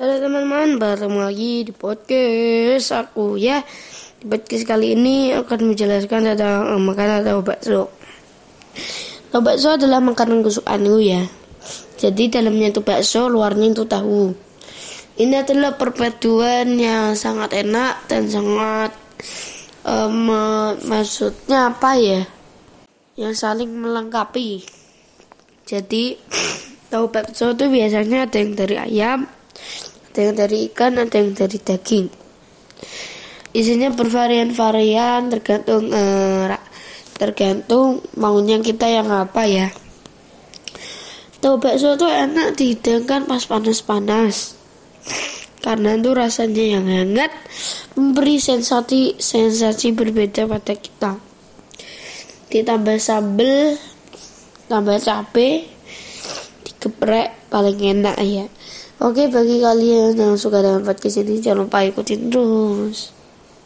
Halo teman-teman, bertemu lagi di podcast aku ya. Di podcast kali ini akan menjelaskan tentang uh, makanan tahu bakso. Tahu bakso adalah makanan kesukaanku ya. Jadi dalamnya itu bakso, luarnya itu tahu. Ini adalah perpaduan yang sangat enak dan sangat um, maksudnya apa ya? Yang saling melengkapi. Jadi tahu bakso itu biasanya ada yang dari ayam, ada yang dari ikan, ada yang dari daging. Isinya bervarian-varian tergantung eh, tergantung maunya kita yang apa ya. Tahu bakso itu enak dihidangkan pas panas-panas. Karena itu rasanya yang hangat memberi sensasi sensasi berbeda pada kita. Ditambah sambal, tambah cabai, digeprek paling enak ya. Oke, bagi kalian yang suka dengan podcast ini, jangan lupa ikutin terus.